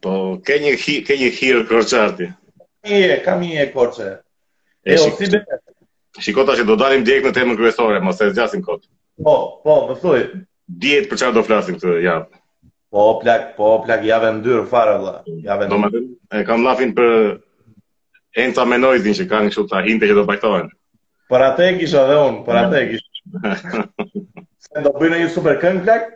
Po, ke një hi, ke një hir korçarti. E, kam një korçë. E, o, si be. Shiko tashi do dalim direkt në temën kryesore, mos e zgjasim kot. Po, po, më thuaj. Dihet për çfarë do flasim këtë javë. Po, plak, po, plak, javë e ndyrë fare, vla. Javë e ndyrë. E kam lafin për Enca me Noizyn që kanë kështu ta hinte që do pajtohen. Për atë e kisha dhe unë, për atë e kisha. Se do bëjnë një super këngë, plak?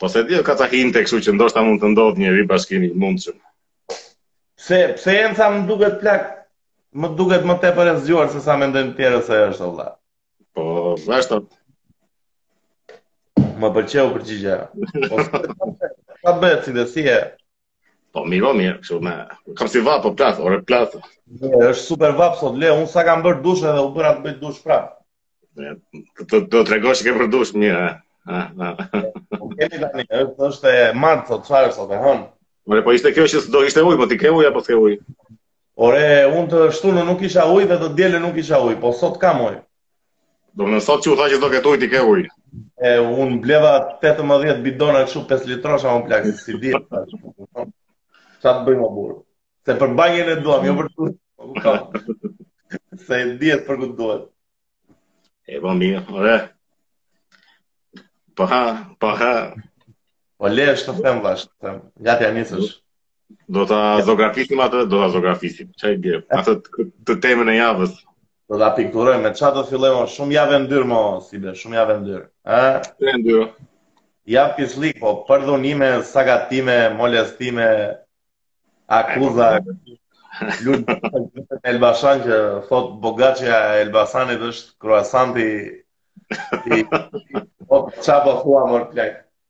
Po se dio ka ta hinte, kështu që ndoshta mund të ndodhë një ribashkim i mundshëm. Pse, pse Enca më duket plak, më duket më tepër e zgjuar se sa mendojnë të tjerë se është o vëlla. Po, vazhdo. Më pëlqeu përgjigja. Po, sa bëhet si dhe si e? Po mirë, po mirë, kështu me. Kam si vapë, po plas, ore plas. Është super vapë sot, le, unë sa kam bërë dush edhe u bëra të bëj dush prapë. Do të do tregosh që ke për dush mirë, ha. Po kemi tani, është është e martë sot, çfarë sot e hënë. Ore po ishte kjo që s'do kishte ujë, po ti ke ujë apo s'ke ujë? Ore, unë të shtunën nuk kisha ujë dhe të dielën nuk kisha ujë, po sot kam ujë. Domethënë sot që u tha që do ketë ujë ti ke ujë. E, unë bleva 18 bidona kështu 5 litrosha o plak, si dhjetë, ta që. Ça të bëjmë, burë? Se për banjën e duham, jo për të ujtë. Se e dhjetë për këtë duhet. E, po mirë, ore. Po ha, po ha. Po le është të them, vash, të them. Nga të janisësh. Do ta zografisim atë, do ta zografisim. Qa i dhjetë? Atë të temën e javës. Do ta pikturojmë, me çfarë do fillojmë? Shumë javë ndyrë mo, si be, shumë javë ndyrë. Ë? Shumë ndyrë. Javë pisllëk, po përdhunime, sakatime, molestime, akuza. Lul Elbasan që thotë bugaçja e Elbasanit është kruasanti i po ça po thua mor plak.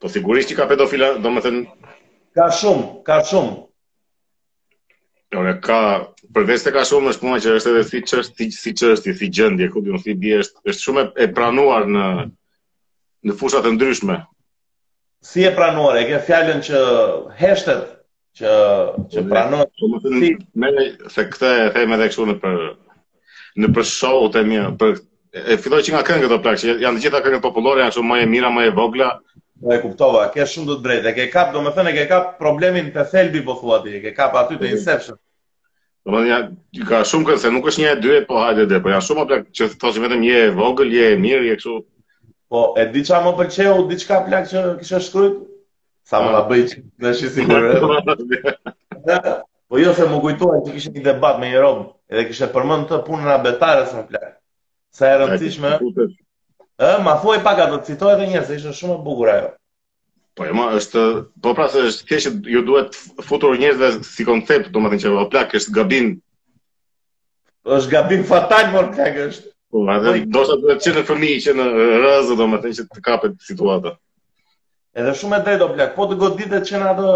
Po sigurisht që ka pedofila, domethënë... Ka shumë, ka shumë. Ore ka... Përveçse ka shumë, është puna që është edhe si çështje, si, si çështje, si gjendje, ku dhjën, si be, është, është shumë e pranuar në, në fusha të ndryshme. Si e pranuar, e ke fjalën që heshtet, që që po, pranoj. Domethënë, se këtë e them edhe kështu nëpër nëpër show të mia, por e filloj që nga këngët o plak, që janë të gjitha këngët popullore, janë shumë më e mira, më e vogla. Po e kuptova, ke shumë të drejtë. E ke kap, domethënë e ke kap problemin te thelbi po thua ti, e ke kap aty te po. inception. Domethënë ja ka shumë këngë, se nuk është një e dy, po hajde dhe, po janë shumë plak që thoshim vetëm je e vogël, je e mirë, je kështu. Po e di çfarë më pëlqeu, diçka plak që kishe shkruajtur Sa më la bëj që në shi si kërë. Po jo se m'u kujtua që kishe një debat me një rob, edhe kishe përmend atë punën e abetares mo plak. Sa e rëndësishme. Ë, ma thuaj pak atë, citoje dhe një herë, se ishte shumë e bukur ajo. Po jo, është, po pra se është që ju duhet futur njerëzve si koncept, domethënë që, o plak, është gabim Është gabim fatal mor plak është. Po, atë po, do të thotë që në fëmijë që në rrëzë domethënë që të kapet situata. Edhe shumë e drejtë o plak, po të goditet që në atë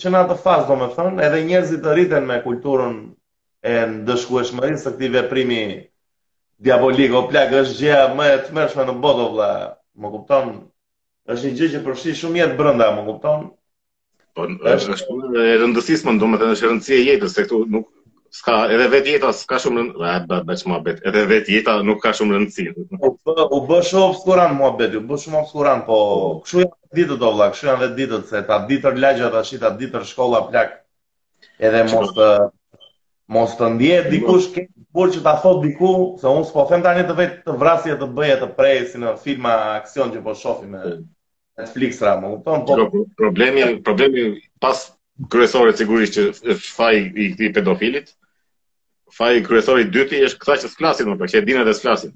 që në atë fazë domethënë, edhe njerëzit të rriten me kulturën e ndëshkueshmërisë së këtij veprimi diabolik o plak është gjëja më e tmerrshme në botë vëlla. Më kupton? Është një gjë që përfshin shumë jetë brenda, më kupton? Po është është e rëndësishme, domethënë është rëndësia e jetës, se këtu nuk s'ka edhe vet jeta s'ka shumë rëndësi, a bë bë çma bet. Edhe vet jeta nuk ka shumë rëndësi. U bë u bë shumë obskurant muhabeti, u bë shumë obskurant, po kshu janë ditët do vlla, kshu ja vetë ta ditë se ta ditë lagjja ta shi ta ditë shkolla plak. Edhe mos të mos të ndjehet dikush burrë që ta thotë diku, se unë s'po them tani të vesh të vrasësh të bësh të presësh si në filma aksion që po shohim. Netflix ra, më kupton? Po problemi, problemi pas kryesorit sigurisht që është faji i këtij pedofilit. Faji kryesor i dyti është këta që s'flasin, mo që e dinë edhe s'flasin.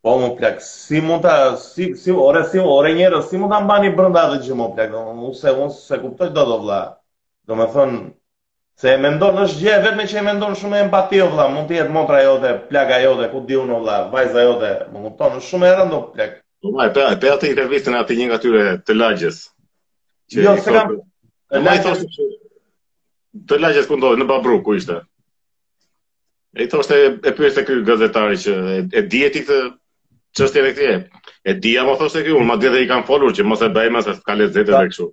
Po mo plak, si mund ta si si ore si ore njerëz, si mund ta mbani brenda atë gjë mo plak? Unë s'e unë s'e kuptoj dot o vëlla. Domethën Se e mendon, është gjë e vetme që e mendon shumë me empati o vëlla, mund të jetë motra jote, plaka jote, ku di unë o vëlla, vajza jote, më kupton, është shumë e rëndë o plak. Po a e pe, a e pe atë intervistën e atij nga atyre të lagjes. Që jo, s'e kam. Të lagjes. Të lagjes ku ndodhi në Babrru ku ishte. Ai thoshte e pyeste ky gazetari që e dije ti këtë çështjen e këtij. E dija po thoshte ky, unë madje i kam folur që mos e bëj më se s'ka lezet edhe kështu.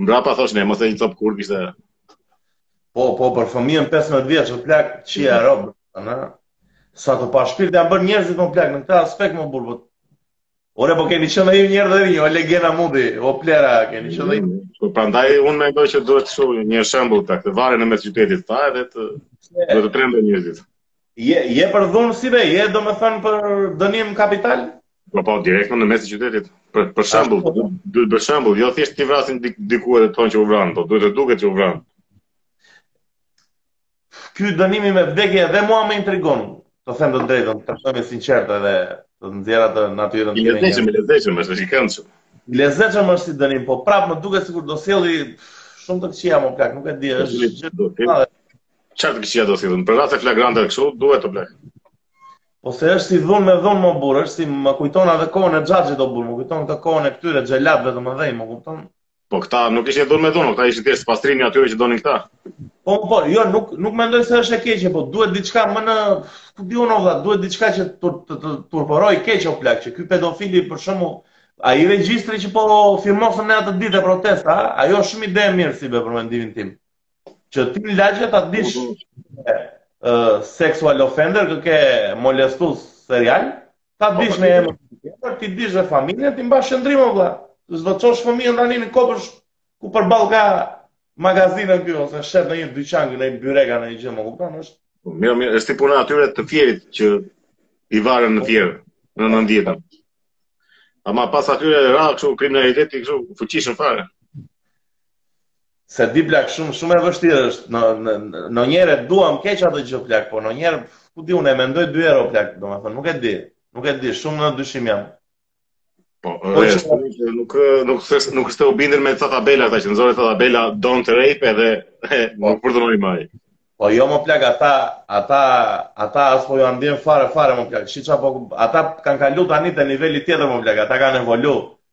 Mbrapa thoshin, mo se një copë kurve ishte. Po, po, për fëmijën 15 vjeç, o plak, çi rob, ana. Sa të pashpirt janë bërë njerëzit mo plak në këtë aspekt mo burrë. Po. Ore, po keni qenë një herë dhe ju, o legena muti, o plehra, keni qenë dhe ju. Mm, po prandaj unë mendoj që duhet si një shembul të të varen në mes qytetit, ta edhe të, duhet të tremben njerëzit. Je, je për dhunë si ve, je domethënë për dënim kapital? Po, po, direkt në mes të qytetit. Për, për shembull, po. duhet për shembull, jo thjesht t'i vrasin dik, diku edhe thonë që u vranë, po duhet të duket që u vranë. Ky dënimi me vdekje dhe mua më intrigon, të them të drejtën, të jem i sinqertë edhe të nxjerr atë natyrën time. Lezetshëm, lezetshëm, është i këndshëm. Lezetshëm është si dënim, po prapë më duket sikur do sjellë shumë të këqija mo plak, nuk e di, është gjë Çfarë të këqija do sillin? Për raste flagrante kështu duhet të vlej. Po se është si dhunë me dhunë mo burrë, është si më kujton edhe kohën e xhaxhit o burrë, më kujton kohën e këtyre xhelatëve të mëdhenj, më kupton? Po këta nuk ishin dhunë me dhunë, këta ishin thjesht pastrimi atyre që donin këta. Po po, jo nuk nuk mendoj se është e keqe, po duhet diçka më në ku di unë vëlla, duhet diçka që të të turpërojë keq o plak, që ky pedofili për shembull ai regjistri që po firmosnin në atë ditë te protesta, ajo është shumë ide e mirë si ide për mendimin tim. Që ti në lagje ta dish ë, sexual offender kë ke molestues serial, ta po, dish po, në po. emër të tjetër, t'i dish dhe familjen, t'i mbash qëndrim o vëlla. S'do të çosh fëmijën tani në kopësht ku përballë ka magazinën ky ose shet në një dyqan një byrek a një gjë më kupton, është Mirë, mirë, është si puna e atyre të Fierit që i varën në Fier, në nëntëdhjetën. Ama pas atyre ra kështu kriminaliteti kështu fuqishëm fare. Se di plak shumë shumë e vështirë është. Në në një anë e duam keq atë gjë plak, po në një anë ku di unë e mendoj 2 herë o plak, domethënë nuk e di. Nuk e di, shumë në dyshim jam. Po, po e, që... nuk nuk se nuk është se u bindën me ca tabela ata që nxorën ca tabela don't rape edhe po nuk përdhunojnë më. Po jo mo plak ata, ata, ata as po ja ndien fare fare mo plak. Shih ça po ata kanë kalu tani te niveli tjetër mo plak, ata kanë evolu.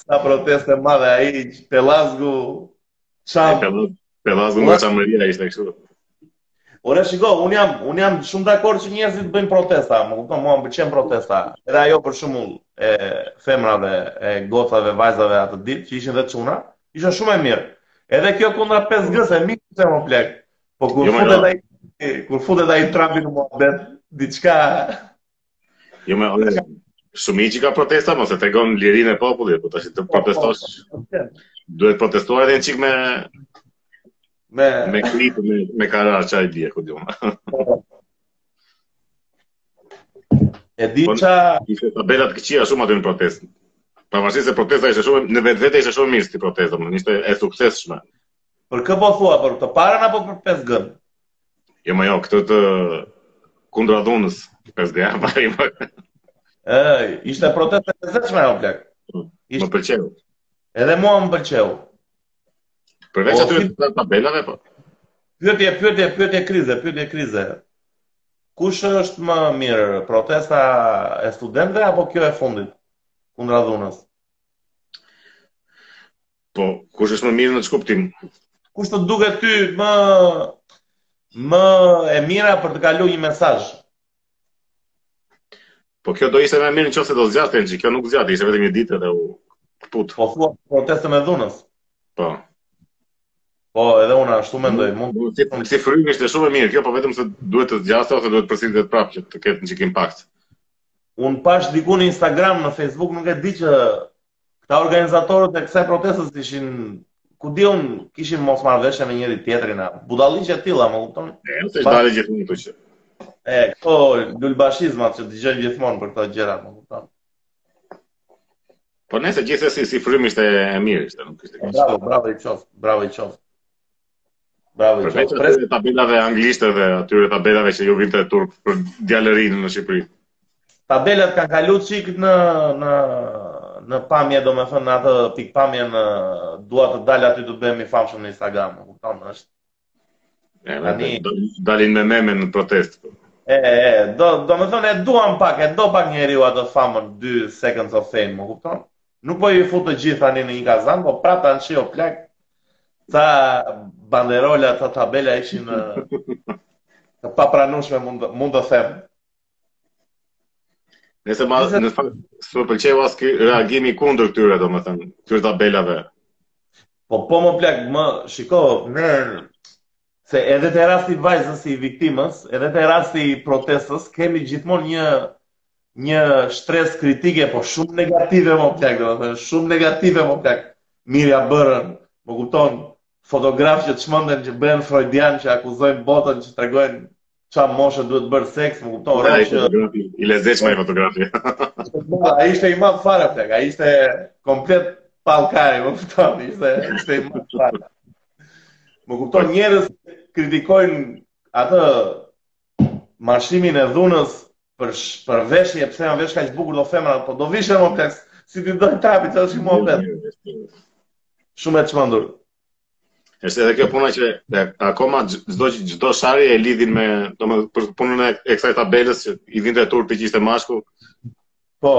Sa protestë e madhe ai Pellazgu çam. Pellazgu nga Çamëria ishte kështu. Ore shiko, un jam un jam shumë dakord që njerëzit bëjnë protesta, më kupton, mua më pëlqen protesta. Edhe ajo për shembull e femrave, e gocave, vajzave atë ditë që ishin dhe çuna, ishte shumë e mirë. Edhe kjo kundra 5G-s e mirë mo plak. Po kur jo, futet jo. ai kur futet ai trapi në muhabet, diçka Jo mo ore. Shumë mirë që ka protesta, mo se tregon lirinë e popullit, po tash të po, po, protestosh. Po, duhet protestuar edhe një çik me me me klip me me karar ça i bie ku di un. E di ça ishte tabela të këqija shumë aty në protestë. Pavarësisht se protesta ishte shumë në vetvete ishte shumë mirë si protestë, mo ishte e suksesshme. Për kë po thua, për të parën apo për 5G? Jo, mo jo, këtë kundra dhunës, 5G-ja va, i më... E, ishte protestë e zëshme, o plak. Mm, ishte... Më pëlqeu. Edhe mua më pëlqeu. Përveç o, atyre tabelave, po. Pyetje, pyetje, pyetje krize, pyetje krize. Kush është më mirë, protesta e studentëve apo kjo e fundit kundra dhunës? Po, kush është më mirë në ç'kuptim? Kush të duket ty më e mira për të kaluar një mesazh? Po kjo do ishte më e mirë në qoftë se do zgjaste, kjo nuk zgjati, ishte vetëm një ditë edhe u fut. Po thua protestën e dhunës. Po. Po, edhe unë ashtu mendoj, mund të thjesht si frymë ishte shumë e mirë kjo, po vetëm se duhet të zgjatë ose duhet të përsëritet prapë që të ketë një çik impakt. Unë pashë diku në Instagram, në Facebook, nuk e di që Këta organizatorët e kësaj protestës ishin ku di unë kishin mosmarrëveshje me njëri-tjetrin apo budallallëqe të tilla, më kupton? E, nuk është dalë gjithmonë këtu që. E, këto lulbashizmat që dëgjojnë gjithmonë për këto gjëra, më kupton? Po nejse gjithsesi si frymë ishte e mirë ishte, nuk ishte keq. Bravo, bravo i qoftë, bravo i qoftë. Bravo Gjosa. Përveç tabelave anglisht dhe atyre tabelave që ju vinte turp për djalërinë në Shqipëri. Tabelat kanë kaluar çik në në në pamje, domethënë në atë pikë pamje në dua të dal aty të bëhem i famshëm në Instagram, e kupton, është. E tani dalin me meme në protestë. E, e, do domethënë e duan pak, e do pak njeriu atë famën 2 seconds of fame, më kupton? Nuk po i fus të gjithë tani në një kazan, po prapë ta shqiu plak. Ca banderola, ca tabela ishin të papranueshme mund mund të them. Nejse mo, në fakt, s'më pëlqeu as ky reagimi kundër tyre, domethënë, këtyre tabelave. Po po mo plak, mo shiko, se edhe te rasti i vajzës si viktimës, edhe te rasti i protestës kemi gjithmonë një një shtresë kritike, po shumë negative mo plak, domethënë, shumë negative mo plak. Mirja bërën, më kupton, fotografë që çmenden që bëhen frojdianë, që akuzojnë botën, që tregojnë ça moshe duhet bërë seks, më kupton, rrë që... I lezetshëm ai fotografi. ai ishte i madh fare, plak, ai ishte komplet pallkari, më kupton, ishte, ishte i madh fare. Më kupton, njerëz kritikojnë atë marshimin e dhunës për për veshje pse janë vesh kaq bukur do femra po do vishen mo plak si t'i dojë trapi të është më vetë shumë e çmendur është edhe kjo puna që dhe, akoma çdo çdo sharje e lidhin me domethënë për punën e, e kësaj tabelës që i vinte turp që ishte mashkull po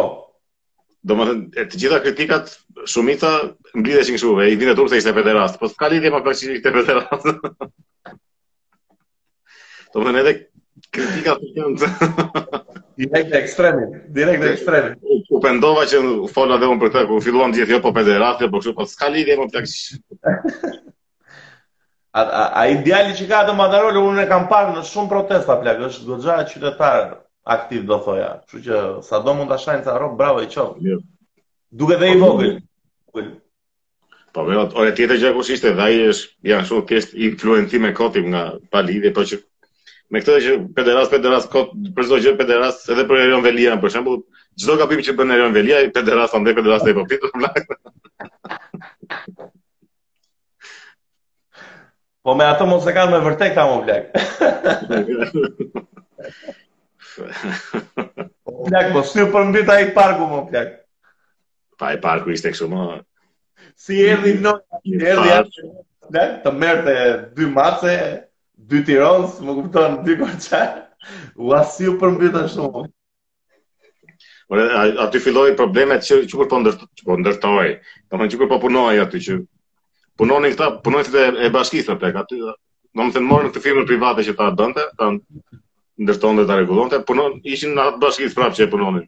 domethënë të gjitha kritikat shumica mblidheshin kështu e i vinte turp se ishte pederast po s'ka lidhje mo plak që ishte pederast Domethënë edhe kritika të këmë të... Direkt te ekstremi, direkt te ekstremi. U pendova që fola dhe unë për të, kur filluan gjithë, jo po pederast, po kështu, po s'ka lidhje, po për të A, a, ai djali që ka atë banderolën, unë e kam parë në shumë protesta, plak, është goxha qytetar aktiv, do thoja. Kështu që sado mund ta shajnë të arrok, bravo i qoftë. Duket dhe i vogël. Po më thotë, ore tjetër gjë ku ishte, dhe ai është ja ashtu thjesht influencim e kotim nga pa lidhje, po që me këtë që pederast pederast kot për çdo gjë pederast edhe për Erion Veliajn për shembull, çdo gabim që bën Erion Veliaj, pederast andej pederast ai po pit. Po me ato mos e kanë me vërtet ama plak. Plak, po si u përmbyt ai parku mo plak. Po ai parku ishte kështu më. Si erdhi në erdhi atë. Ne të merrte dy mace, dy tironse, më kupton dy goca. Ua si u përmbyt ashtu. Por aty filloi problemet që kur po ndër po ndërtoi. Domethënë që kur po punoi aty që punonin këta punonjësit e, e bashkisë mo plak aty. Domethënë morën këtë firmën private që ta bënte, ta ndërtonte ta rregullonte, punon ishin në atë bashkisë prapë që punonin.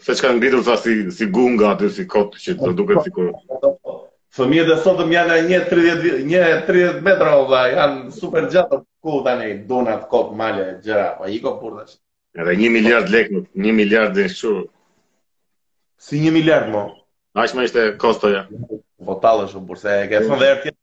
Se ç'ka ngritur ca si si gunga aty si kot që do duket sikur. Fëmijët e sotëm janë 1.30 1.30 metra o vla, janë super të gjatë, ku tani do na tregojë male gjëra, po ik o burrë. Edhe 1 miliard lekë, 1 miliard dhe kështu. Si 1 miliard mo. Aq ishte kostoja. Po tallësh o burrë, se e ke thënë dhe herë tjetër.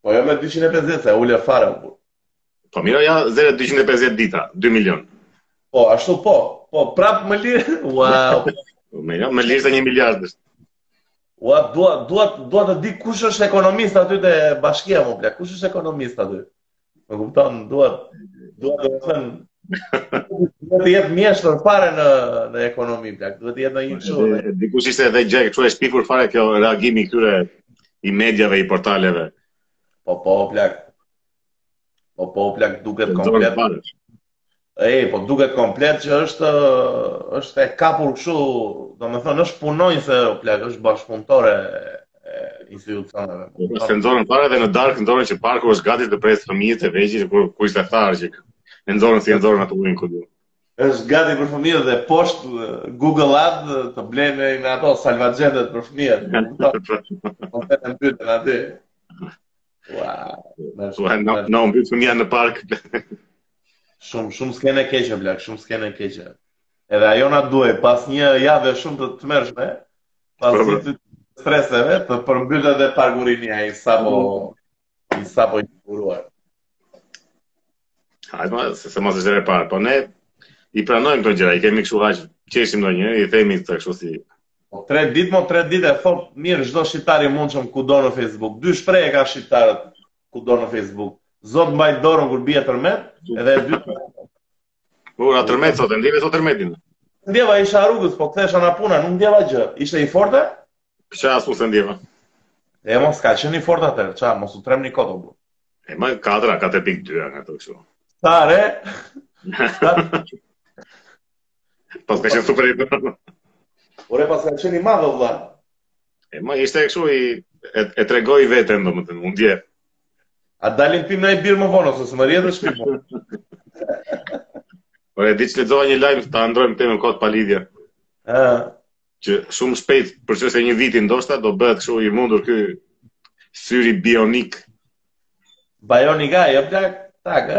Po jo me 250, se e ule fare mo burrë. Po mirë, ja, zëre 250 dita, 2 milion. Po, ashtu po, po, prap më lirë, wow. me, ja, më lirë se një miliard është. Ua, dua, dua, dua të di kush është ekonomist aty te bashkia mo plak, kush është ekonomist aty? Më kupton, duhet duhet të thën duhet të jetë mjeshtër fare në në ekonomi plak, duhet të jetë ndonjë kështu. Dikush ishte edhe gjë kështu e shpifur fare kjo reagimi i këtyre i mediave, i portaleve. Po po plak. Po po plak duket komplet. Ej, po duket komplet që është është e kapur kështu, domethënë është punonjëse o plak, është bashkëpunëtore e institucioneve. Po pastaj nxorën fare edhe në darkë nxorën që parku është gati të presë fëmijët e vegjël kur ishte tharë që e nxorën si e nxorën atë ujin ku duhet. Është gati për fëmijët dhe poshtë Google Ad të blejnë nga ato salvaxhendet për fëmijët. Po të mbytën aty. Ua, na na mbyten fëmijët në park. Shumë shumë skenë e keqe plak, shumë skenë e keqe. Edhe ajo na duhej pas një jave shumë të tmerrshme, pas po, po. një streseve të përmbytej edhe Parku Rinia i sapo i sapo inauguruar. Ai më se se mos është e parë, po ne i pranojmë këto gjëra, i kemi kështu aq qeshim ndonjëherë, i themi të kështu si Po tre ditë, mo tre ditë e thot mirë çdo shqiptar i mundshëm kudo në Facebook. Dy shprehje kanë shqiptarët kudo në Facebook. Zot mbaj dorën kur bie tërmet, edhe e dyta. Po ra tërmet sot, e ndjeve sot tërmetin. Ndjeva isha rrugës, po kthesha nga puna, nuk ndjeva gjë. Ishte i fortë? Çfarë, as unë s'e ndjeva? E mos ka qenë i fortë atë, ç'a, mos u trembni kot apo. E mo 4 a 4.2 nga ato kështu. Sa re? Po s'ka qenë super i bërë. Ore, po s'ka qenë i madh, o vla. E ma, ishte kështu i... E, e tregoi veten, do më të mund je. A dalin pimë një birrë më vonë, ose së më rjetë është pim. Ore, di çë lexova një lajm, ta ndërrojmë temën kot pa lidhje. A... Që shumë shpejt, për s'oshte një viti ndoshta, do bëhet kështu i mundur ky syri bionik. Bionik, a, e plak, tak, e?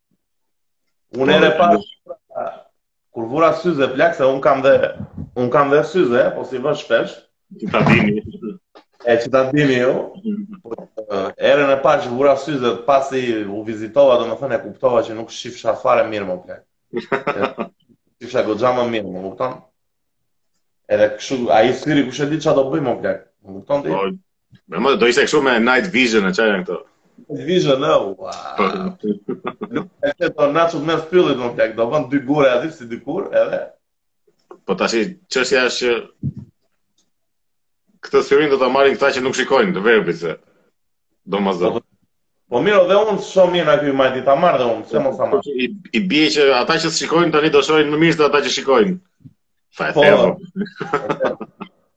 Unë herën e parë kur vura syze plak se un kam dhe un kam dhe syze, po s'i vë shpesh. Ti ta dini. E që ta dini ju, herën e parë që vura syze, pasi u vizitova, domethënë e kuptova që nuk shifsha fare mirë mo plak. Shifsha goxha më mirë, më kupton? Edhe kështu, ai syri kush e di ça do bëjë mo plak. Më kupton ti? Po, Më më do ishte kështu me Night Vision e ça janë këto. Night Vision, e, ua. Po. Nuk e që do natë shumë mes pyllit mo plak, do vënd dy gure aty si dikur edhe. Po tash çështja është që këtë syrin do ta marrin këta që nuk shikojnë të verbrit se. Domosdo. Po, Po mirë, dhe unë shumë mirë nga ky i majti, ta marr dhe unë, se mos ta marrë. I, i bje që ata që s'shikojnë tani do shohin më mirë se ata që shikojnë. Fa e po,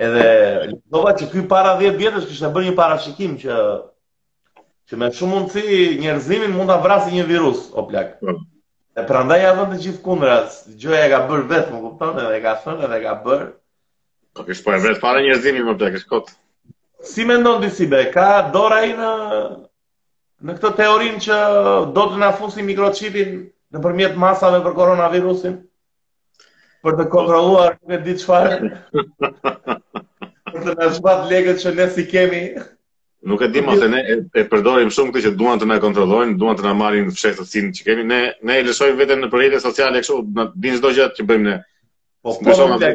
Edhe lexova që ky para 10 vjetësh kishte bërë një parashikim që që me shumë mundësi njerëzimin mund ta vrasë një virus o plak. Po. E prandaj ia vënë të gjithë kundra, gjoja e ka bërë vetë, më kupton, edhe e ka thënë edhe e ka bërë. Po kish po e vret para njerëzimin mo plak, është kot. Si mendon ti si be, ka dorë ai në në këtë teorinë që do të na fusi mikroçipin nëpërmjet masave për koronavirusin? Për të kontrolluar nuk e di çfarë. Për të na zhvat lekët që ne s'i kemi. Nuk e di mo se ne e, e përdorim shumë këtë që duan të na kontrollojnë, duan të na marrin fshehtësinë që kemi. Ne ne e lëshojmë veten në rrjete sociale kështu, na dinë çdo gjë që bëjmë ne. Po po.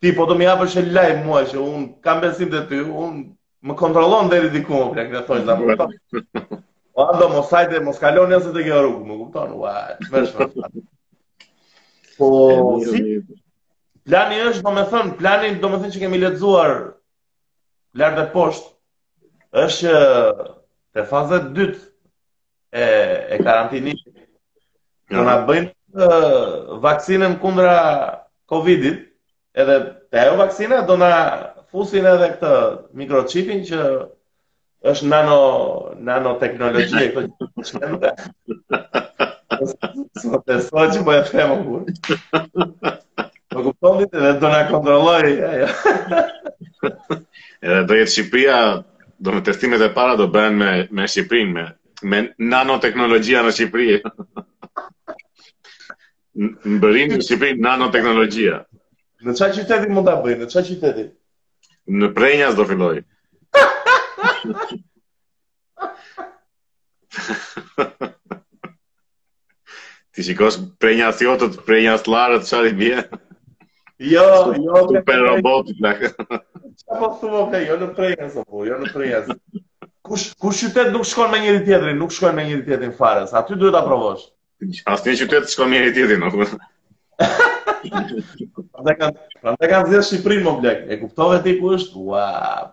Ti po do më japësh një lajm mua që un kam besim te ty, un më kontrollon deri diku mo plak, më thua s'a po. Po andej mos hajde, mos kalo nga te kjo rrugë, më kupton? Ua, më shumë. Po si plani është, domethën, plani domethën që kemi lexuar lart e poshtë është që te faza e dytë e, e karantinit, do na bëjnë vaksinën kundra Covidit, edhe te ajo vaksina do na fusin edhe këtë mikrochipin që është nano, nanoteknologji e këtë që të shmenë dhe. Së më të sot që po e them, kur. Më kupton ti dhe do na kontrollojë. Edhe do jetë Shqipëria Dome testimet e para do bëhen me me Shqipërinë me me nanoteknologjia në Shqipëri. Mbërrin në Shqipëri nanoteknologjia. Në ça qyteti mund ta bëjnë? Në ça qyteti? Në Prrenjas do fillojë. Ti shikosh prrenjasiotët, prrenjaslarët, ça i bie? Jo, jo, super robot, në ka. Ça po të më ka, jo në Prrenjas po, jo në Prrenjas. Kush, kush qytet nuk shkon me njëri-tjetrin, nuk shkon me njëri-tjetrin fare, aty duhet ta provosh. Asnjë qytet shkon me njëri tjetëri, nuk. Prandaj kanë, prandaj kanë zgjedh Shqipërinë, mo plak, e kuptove ti ku është? Wow.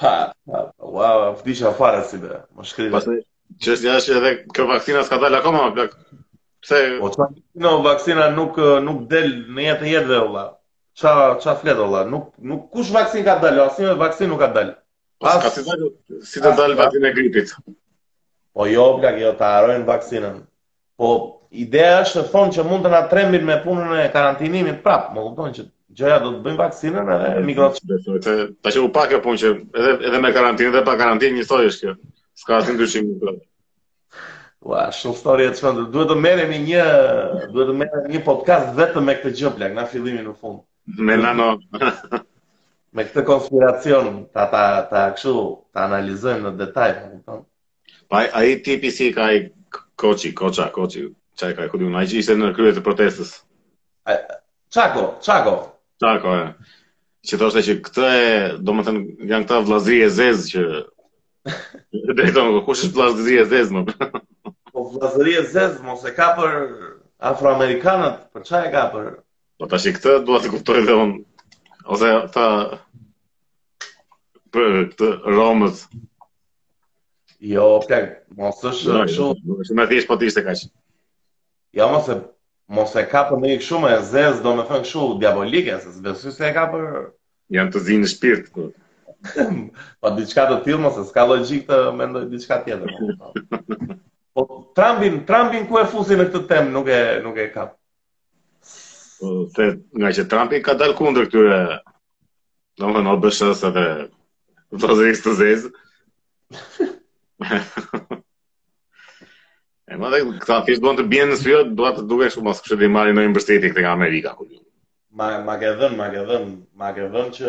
Ha, ha, ua, vdiqa fare si be, më shkrive. Pastaj, që është një është edhe kjo vaksina s'ka dalë akoma, mo plak. Pse? O, ça, no, vaksina nuk, nuk del në jetë të jetëve, o vlla. Ça, ça flet, o vlla. Nuk, nuk, kush vaksinë ka dalë, asnjë vaksinë nuk ka dalë. Pas, pas ka s'i dalë, si të dalë vaksina e gripit. Po jo, plak, jo, ta arojnë vaksinën. Po ideja është të thonë që mund të na trembin me punën e karantinimit prapë, më kupton që gjoja do të bëjmë vaksinën edhe e mikroçip. Besoj se tashi u pa kjo punë që edhe edhe me karantinë dhe pa karantinë njësoj është kjo. S'ka asnjë ndryshim në këtë. Ua, shumë story e çmendur. Duhet të rrimë një, duhet të rrimë një podcast vetëm me këtë gjë plak, nga fillimi në fund. Me nano. me këtë konspiracion ta ta ta kështu ta analizojmë në detaj, kupton? Pa po, ai tipi si ka ai koçi, koça, koçi, ça e ka ku di unë, ai që ishte në krye të protestës. Çako, Çako. Çako. Që thoshte që këtë e, domethënë, janë këta vllazëri e zezë që drejton, po kush është vllazëri e zezë mo? Po vllazëri e zezë mos e ka për afroamerikanët, për ça e ka për. Po tashi këtë dua të kuptoj dhe unë ose e ka për këtë romët Jo, plak, mos është shumë. Shumë e thjeshtë po të ishte kaq. Ja, mos e mos e ka për ndonjë shumë e zezë, domethënë kështu diabolike, se s'besoj se e ka për janë të zinj në shpirt po. Po diçka të tillë ose s'ka logjikë të mendoj diçka tjetër. Po Trumpin, Trumpin ku e fusi në këtë temë, nuk e nuk e kap. Po, se ngaqë Trumpi ka dalë kundër këtyre Do më dhe mu bë si dhe Vëllazërisë të Zezë. e më dhe këta do duan të bien në sy, do atë të duket shumë asë kështë të marrin mbështetje këta nga Amerika. Ma, ma ke dhënë, ma ke dhënë, ma ke dhënë që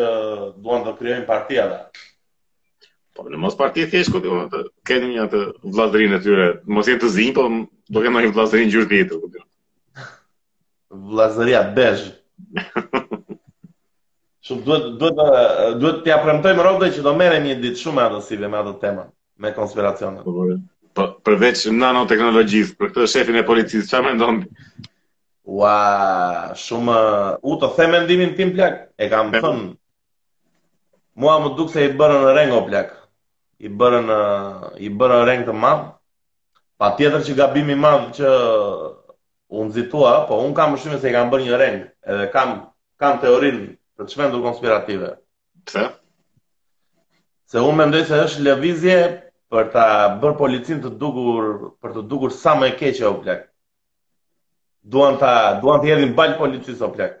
duan të krijojnë parti edhe. Po në mos parti thjesht këtu, të kenë atë vllazërinë e tyre. Mos jenë të zinj, po do kenë një vllazëri ngjyrë tjetër këtu. Vllazëria Bezh. Shumë duhet duhet duhet t'ia premtojmë robo që do merremi një ditë shumë masive me ato tema, me konspiracionet. Po, po, po përveç nanoteknologjisë, për këtë shefin e policisë ça mendon? Ua, shumë unë ta them mendimin tim plak, e kam thënë. Mua m'u duk se i bërën reng o plak. I bënë i bënë reng të madh. Patjetër që gabimi i madh që u nxitua, po unë kam dyshime se i kanë bërë një reng, edhe kam kam teorinë time të çmendur konspirative. Pse? Se unë mendoj se është lëvizje për ta bërë policinë të dukur, për t'u dukur sa më e keqe o plak. Duan ta, duan t'i hedhin baltë policisë o plak.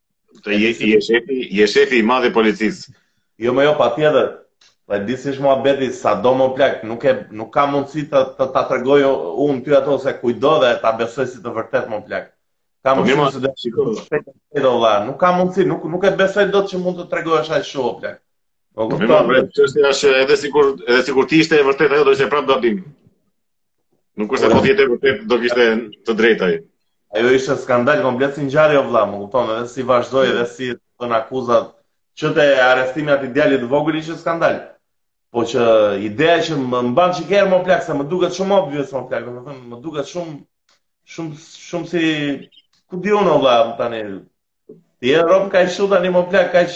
Ti je je shefi, je shefi i madh i policisë. Jo mo jo patjetër. Po e di si është muhabeti, sado mo plak, nuk e nuk ka mundësi të të ta tregoj unë ty atë se ku ndodhet, ta besojë si të vërtetë mo plak. Kam po, shumë se do të shikoj. E o vlla, nuk ka mundësi, nuk nuk e besoj dot që mund të tregohesh aq shumë plak. Po, po më vjen, çështja është edhe sikur edhe sikur të ishte e vërtetë ajo do të ishte prapë gabim. Nuk është se po të jetë e vërtetë do kishte të drejtë ai. Ajo ishte skandal komplet si ngjarje o vëlla, më kupton, edhe si vazhdoi edhe si ishin akuzat që te arrestimi atij djalit të vogël ishte skandal. Po që ideja që më bën çik ere mo plak se më duket shumë obvious mo plak, domethënë më duket shumë shumë shumë si ku di unë o vëlla tani. Ti je rob kaq shumë tani mo plak kaq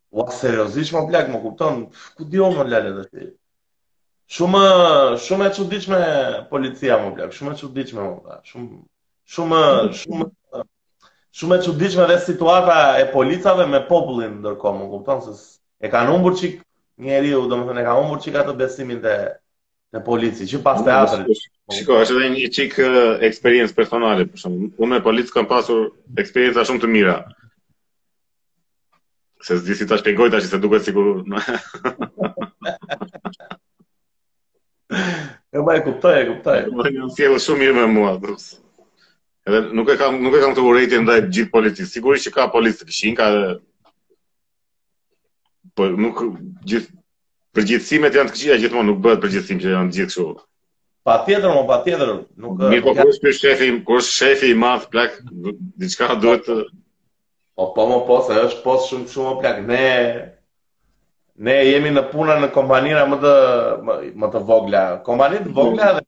Ua, seriozisht mo plak, më kupton, ku di unë mo lale dhe ti. Shumë, shumë e çuditshme policia mo plak, shumë e çuditshme mo plak, shumë, shumë, shumë, shumë e çuditshme dhe situata e policave me popullin ndërkohë, më kupton, se e ka humbur çik njeriu, domethënë, e ka humbur çik atë besimin dhe Te polici, që pas teatrit. Shiko, është edhe një çik eksperiencë personale për shembull. Unë me policë kam pasur eksperienca shumë të mira. Se s'di si ta shpjegoj tash se duket sikur E mo e kuptoj, e kuptoj. Janë sjellë shumë mirë me mua, drus. Edhe nuk e kam nuk e kam këtë urrejtjen ndaj gjithë policisë. Sigurisht që ka policë të këqinj, ka Po nuk gjithë përgjithësimet janë të këqija gjithmonë, nuk bëhet përgjithësim që janë të gjithë kështu. Patjetër, mo patjetër, nuk Mi po kush është shefi, kush shefi i madh plak, diçka duhet të Po po mo po, se është po shumë shumë plak ne ne jemi në puna në kompanira më të më, më të vogla. Kompanitë të vogla dhe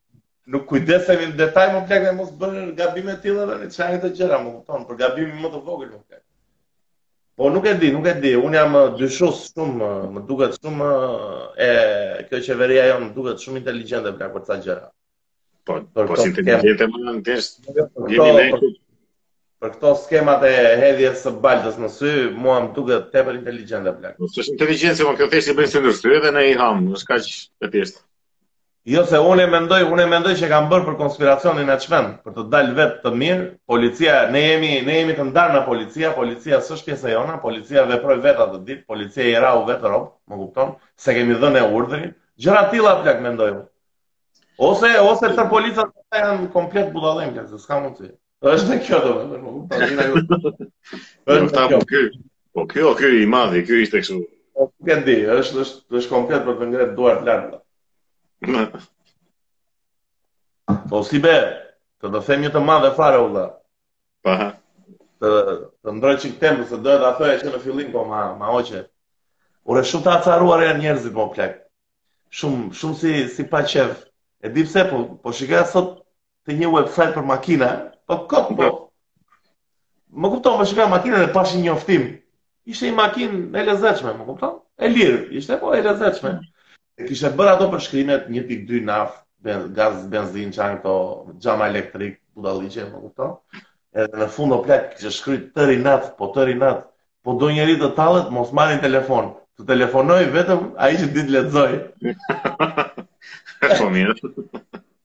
nuk kujdesemi në detaj më plak dhe mos bëni gabime të tilla dhe në qajnë të gjëra, më kupton, për gabimin më të vogël më plak. Po nuk e di, nuk e di, unë jam dyshus shumë, më duket shumë, e, kjo qeveria jonë më duket shumë inteligjente për për ca gjëra. Po, për po si inteligjente më në ndesht, jemi ne këtu. Për këto skemat e hedhjes së baltës në sy, mua më duket tepër inteligjente plak. Po, s'është inteligjente, mo kjo thjesht i bëjnë së ndërshtu edhe ne i hamë, është kaq e thjeshtë. Jo se unë e mendoj, unë e mendoj që e kanë bërë për konspiracionin e çmend, për të dalë vetë të mirë. Policia, ne jemi, ne jemi të ndarë nga policia, policia s'është pjesë e jona, policia veproi vetë atë ditë, policia i rau vetë robt, më kupton? S'e kemi dhënë urdhrin. Gjëra të tilla plak mendoj unë. Ose ose tërë policat janë komplet budallenj, se s'ka mundësi. Është dhe kjo do të thotë, më kupton. Është ta po ky. Po ky, ky i madh, ky ishte kështu. Po ky di, është është është komplet për të ngritur duart lart. Po si be, të të them një të madhe fare u dha. Pa. Të të ndroj çik temë, se, doja ta thoja që në fillim po ma ma hoqe. Ure shumë të acaruar njerëzit mo plak. Shumë shumë si si pa qejf. E di pse po po shikoja sot te një website për makina, po kot po. Më kupton, po shikoja makina dhe pashë një njoftim. Ishte një makinë e lezetshme, më kupton? E lirë, ishte po e lezetshme. E kishte bërë ato përshkrimet 1.2 naf, ben, gaz, benzinë, ça janë këto, xhama elektrik, budalliqe, më kupton? Edhe në fund o plak kishte shkruajt tëri nat, po tëri nat, po do njëri të tallet, mos marri telefon. Të telefonojë vetëm ai që di të lexojë. Po mirë.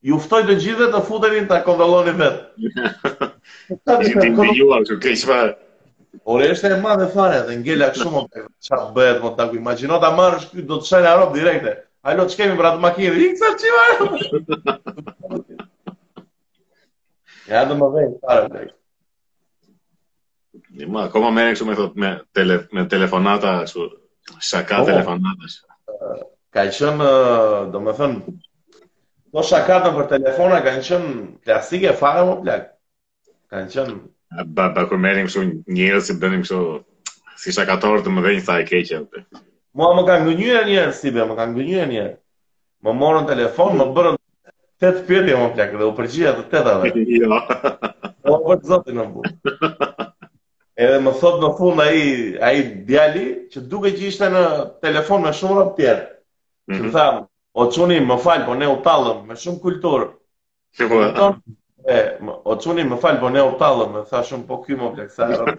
Ju ftoj të gjithëve të futeni ta kontrolloni vetë. Ta di të kontrolloni. Ju keq fare. Por është e madhe fare dhe ngela kështu mo plak çfarë bëhet mo plak. Imagjino ta marrësh këtu do të shajë nga robt direkt. Alo, ç'kemi për atë makinë? Ik sa çfarë? Ja do më vjen fare tek. I ma, akoma merre kështu me thot, me, tele, me telefonata, kështu, shaka oh, telefonata. Shaka. Ka qënë, domethënë, Po shakatë për telefona kanë qënë klasike fare më plak. Kanë qënë... Ba, ba, kur merrnim kështu njerëz që bënim kështu, si shakatorë të mëdhenj sa e keqe. Mua më kanë gënjyer një herë, si be, më kanë gënjyer një herë. Më morën në telefon, më bërën tetë pyetje mo plak dhe u përgjigja të teta dhe. Jo. Po për të zotin në burë. Edhe më thot në fund ai ai djali që duket që ishte në telefon me shumë rrob tjerë. Mm -hmm. Më tha, o çuni më fal, po ne u tallëm me shumë kulturë. Si po? E, o çuni më fal, po ne u tallëm, më tha shumë po ky mo plak sa rrob.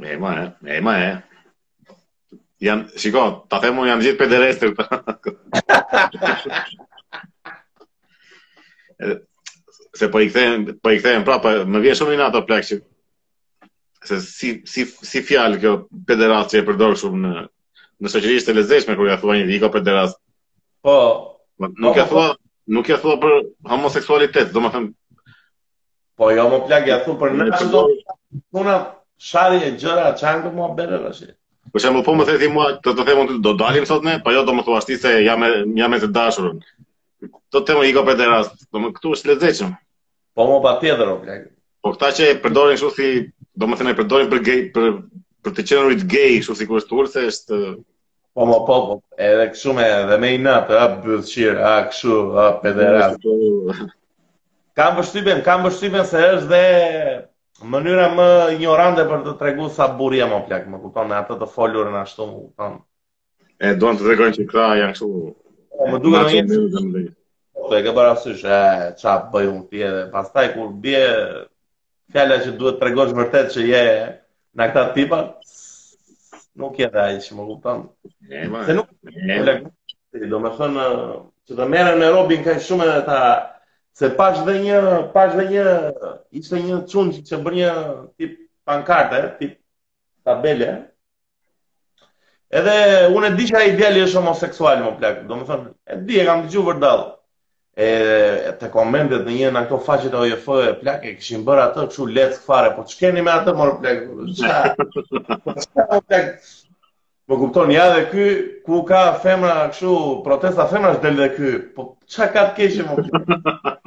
E ma e, e ma e. Jam, shiko, ta them unë janë gjithë pederastër. se po i kthehen, po i kthehen prapë, më vjen shumë inat ato plak se si si si fjalë kjo pederast që e përdor shumë në në shoqëri është e lezetshme kur ja thua një ik o pederast. Po. Nuk po, ja po, thua, po. nuk ja thua për homoseksualitet, domethënë Po jo mo plak, ja thu për nëse do puna shaje gjëra, ça më ke bërë e ashtu. Po se po më the ti mua, të të them unë ty do dalim sot ne, pa po jo do më thua ashtu se jam e, jam me të dashurën. Do të them unë ik o pederast, domethënë këtu është lezetshëm. Po mo patjetër o plak Po këta që e përdorin kështu si, domethënë e përdorin për gej, për, për të qenurit gej, kështu si kur është turë, se është Po mo po, po, edhe kështu me edhe me inat, a bythqir, a kështu, a pederast. Kam përshtypjen, kam përshtypjen se është dhe mënyra më ignorante për të treguar sa burri jam o plak, më kupton me atë të folurën ashtu, më kupton. E duan të tregojnë që këta janë kështu. Po më duhet të jetë. Po e ke parasysh, e ça bëj unë ti edhe pastaj kur bie fjala që duhet të tregosh vërtet që je në këta tipa, nuk je dhe ai që më kupton. Se nuk e le. Domethënë që të merren me Robin kaq shumë edhe ta se pash dhe një pash dhe një ishte një çun që kishte bërë një tip pankarte, tip tabele. Edhe unë e di që ai djali është homoseksual mo plak, domethënë e di e kam dëgjuar vërdall. E të komentet në një nga këto faqet e OJF-ve plak e kishin bërë atë kështu leckë fare, po ç'keni me atë mor plak? Po kupton ja dhe ky ku ka femra kështu protesta femrash del dhe ky. Po çka ka të keqe mo plak?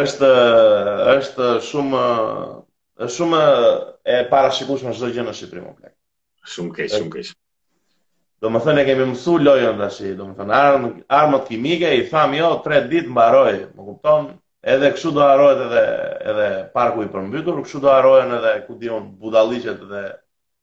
Është është shumë është shumë e parashikueshme çdo gjë në Shqipëri mo plak. Shumë keq, shumë keq. Domethënë e kemi mësu lojën tashi, domethënë armë, armët kimike, i thamë jo, tre ditë mbaroi, më kupton, edhe kështu do harrohet edhe, edhe parku i përmbytur, kështu do harrohen edhe ku di unë budallëqet edhe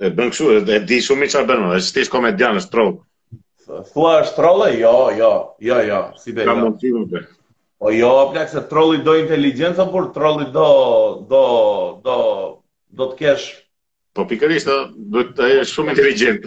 E bën kështu, e di shumë mirë çfarë bën, është thjesht komedian, është troll. Thua është troll? Jo, jo, jo, jo, si be. Ka jo. mundësi mo be. Po jo, plak se trolli do inteligjencë, por trolli do do do do të kesh Po pikërisht, do të jesh shumë inteligjent.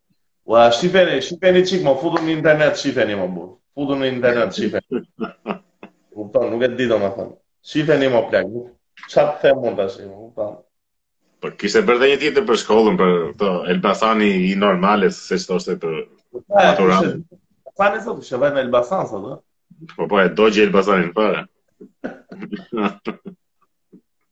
Ua, shifeni, shifeni çik, ma futu në internet, shifeni më bu. Futu në internet, shifeni. Kupton, nuk e di do më thënë. Shifeni më plak, nuk. Ça të them mund ta shi, më kupton. Po kishte bërë dhe një tjetër për shkollën, për këto Elbasani i normale, se që thoshte për po, pra, maturantët. Elbasani sot, kështë e në Elbasan sot, dhe? Po po, e donte Elbasanin, fare.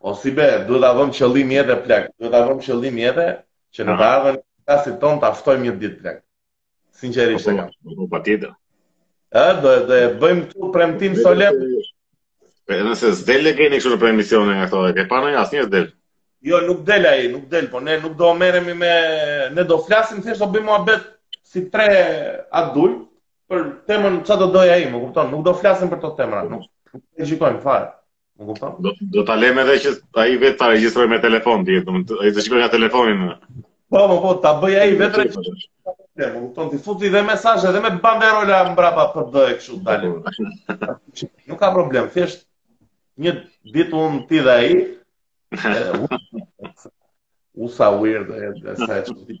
O si be, duhet ta vëmë qëllim jetë plak. Duhet ta vëmë qëllim jetë që në të ardhmen kastit tonë ta ftojmë një ditë plak. Sinqerisht e kam. Po, po, patjetër. Ë, do të bëjmë këtu premtim solemn. Edhe nëse s'del e keni kështu në për emisione nga këto, e ke parë ndonjë asnjë del. Jo, nuk del ai, nuk del, po ne nuk do merremi me ne do flasim thjesht do bëjmë muhabet si tre adult, për temën ça do doja ai, më kupton? Nuk do flasim për ato tema, nuk nuk e gjykojmë fare. Më kupton? Do do ta lëmë edhe që ai vetë ta regjistrojë me telefon të ti, do të ai të shikojë nga telefoni më. Po, po, po, ta bëjë ai vetë. Më kupton ti futi dhe mesazh edhe me banderola mbrapa për do e kështu dalë. Nuk ka problem, thjesht një ditë un ti dhe ai. U sa weird e sa e çudi.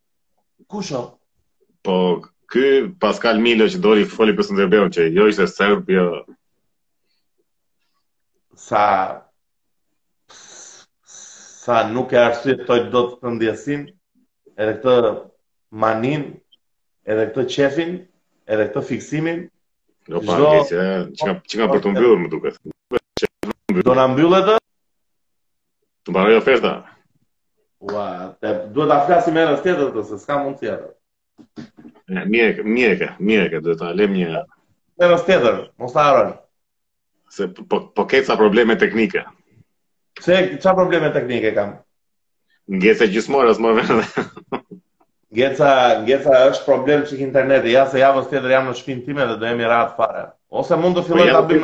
Kush o? Po, ky Paskal Milo që doli e foli për Skënderbeun që jo ishte serb, jo. Sa sa nuk e arsyetoj dot këtë ndjesin, edhe këtë manin, edhe këtë qefin, edhe këtë fiksimin. Jo pa, Zdo... që, që, ka, që ka për të mbyllur më duket. Do na mbyllet Të mbaroj oferta. Ua, te duhet ta flasim herës tjetër këtë se s'ka mund tjetër. Ne mirë, mirë ka, mirë ka, duhet ta lëm një herës tjetër, mos ta harroj. Se po po, po ke ca probleme teknike. Pse ça probleme teknike kam? Ngeca gjithmonë as më vjen. Ngeca, ngeca është problem çik interneti. Ja se javës tjetër jam në shpinë time dhe do jemi rahat fare. Ose mund të, po filloj ta bëj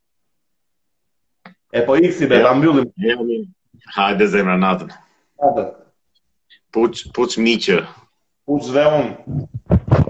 E po iksi be, ta mbyllim. Hajde zemra natën. Hajde. Puç, puç miq. Puç dhe unë.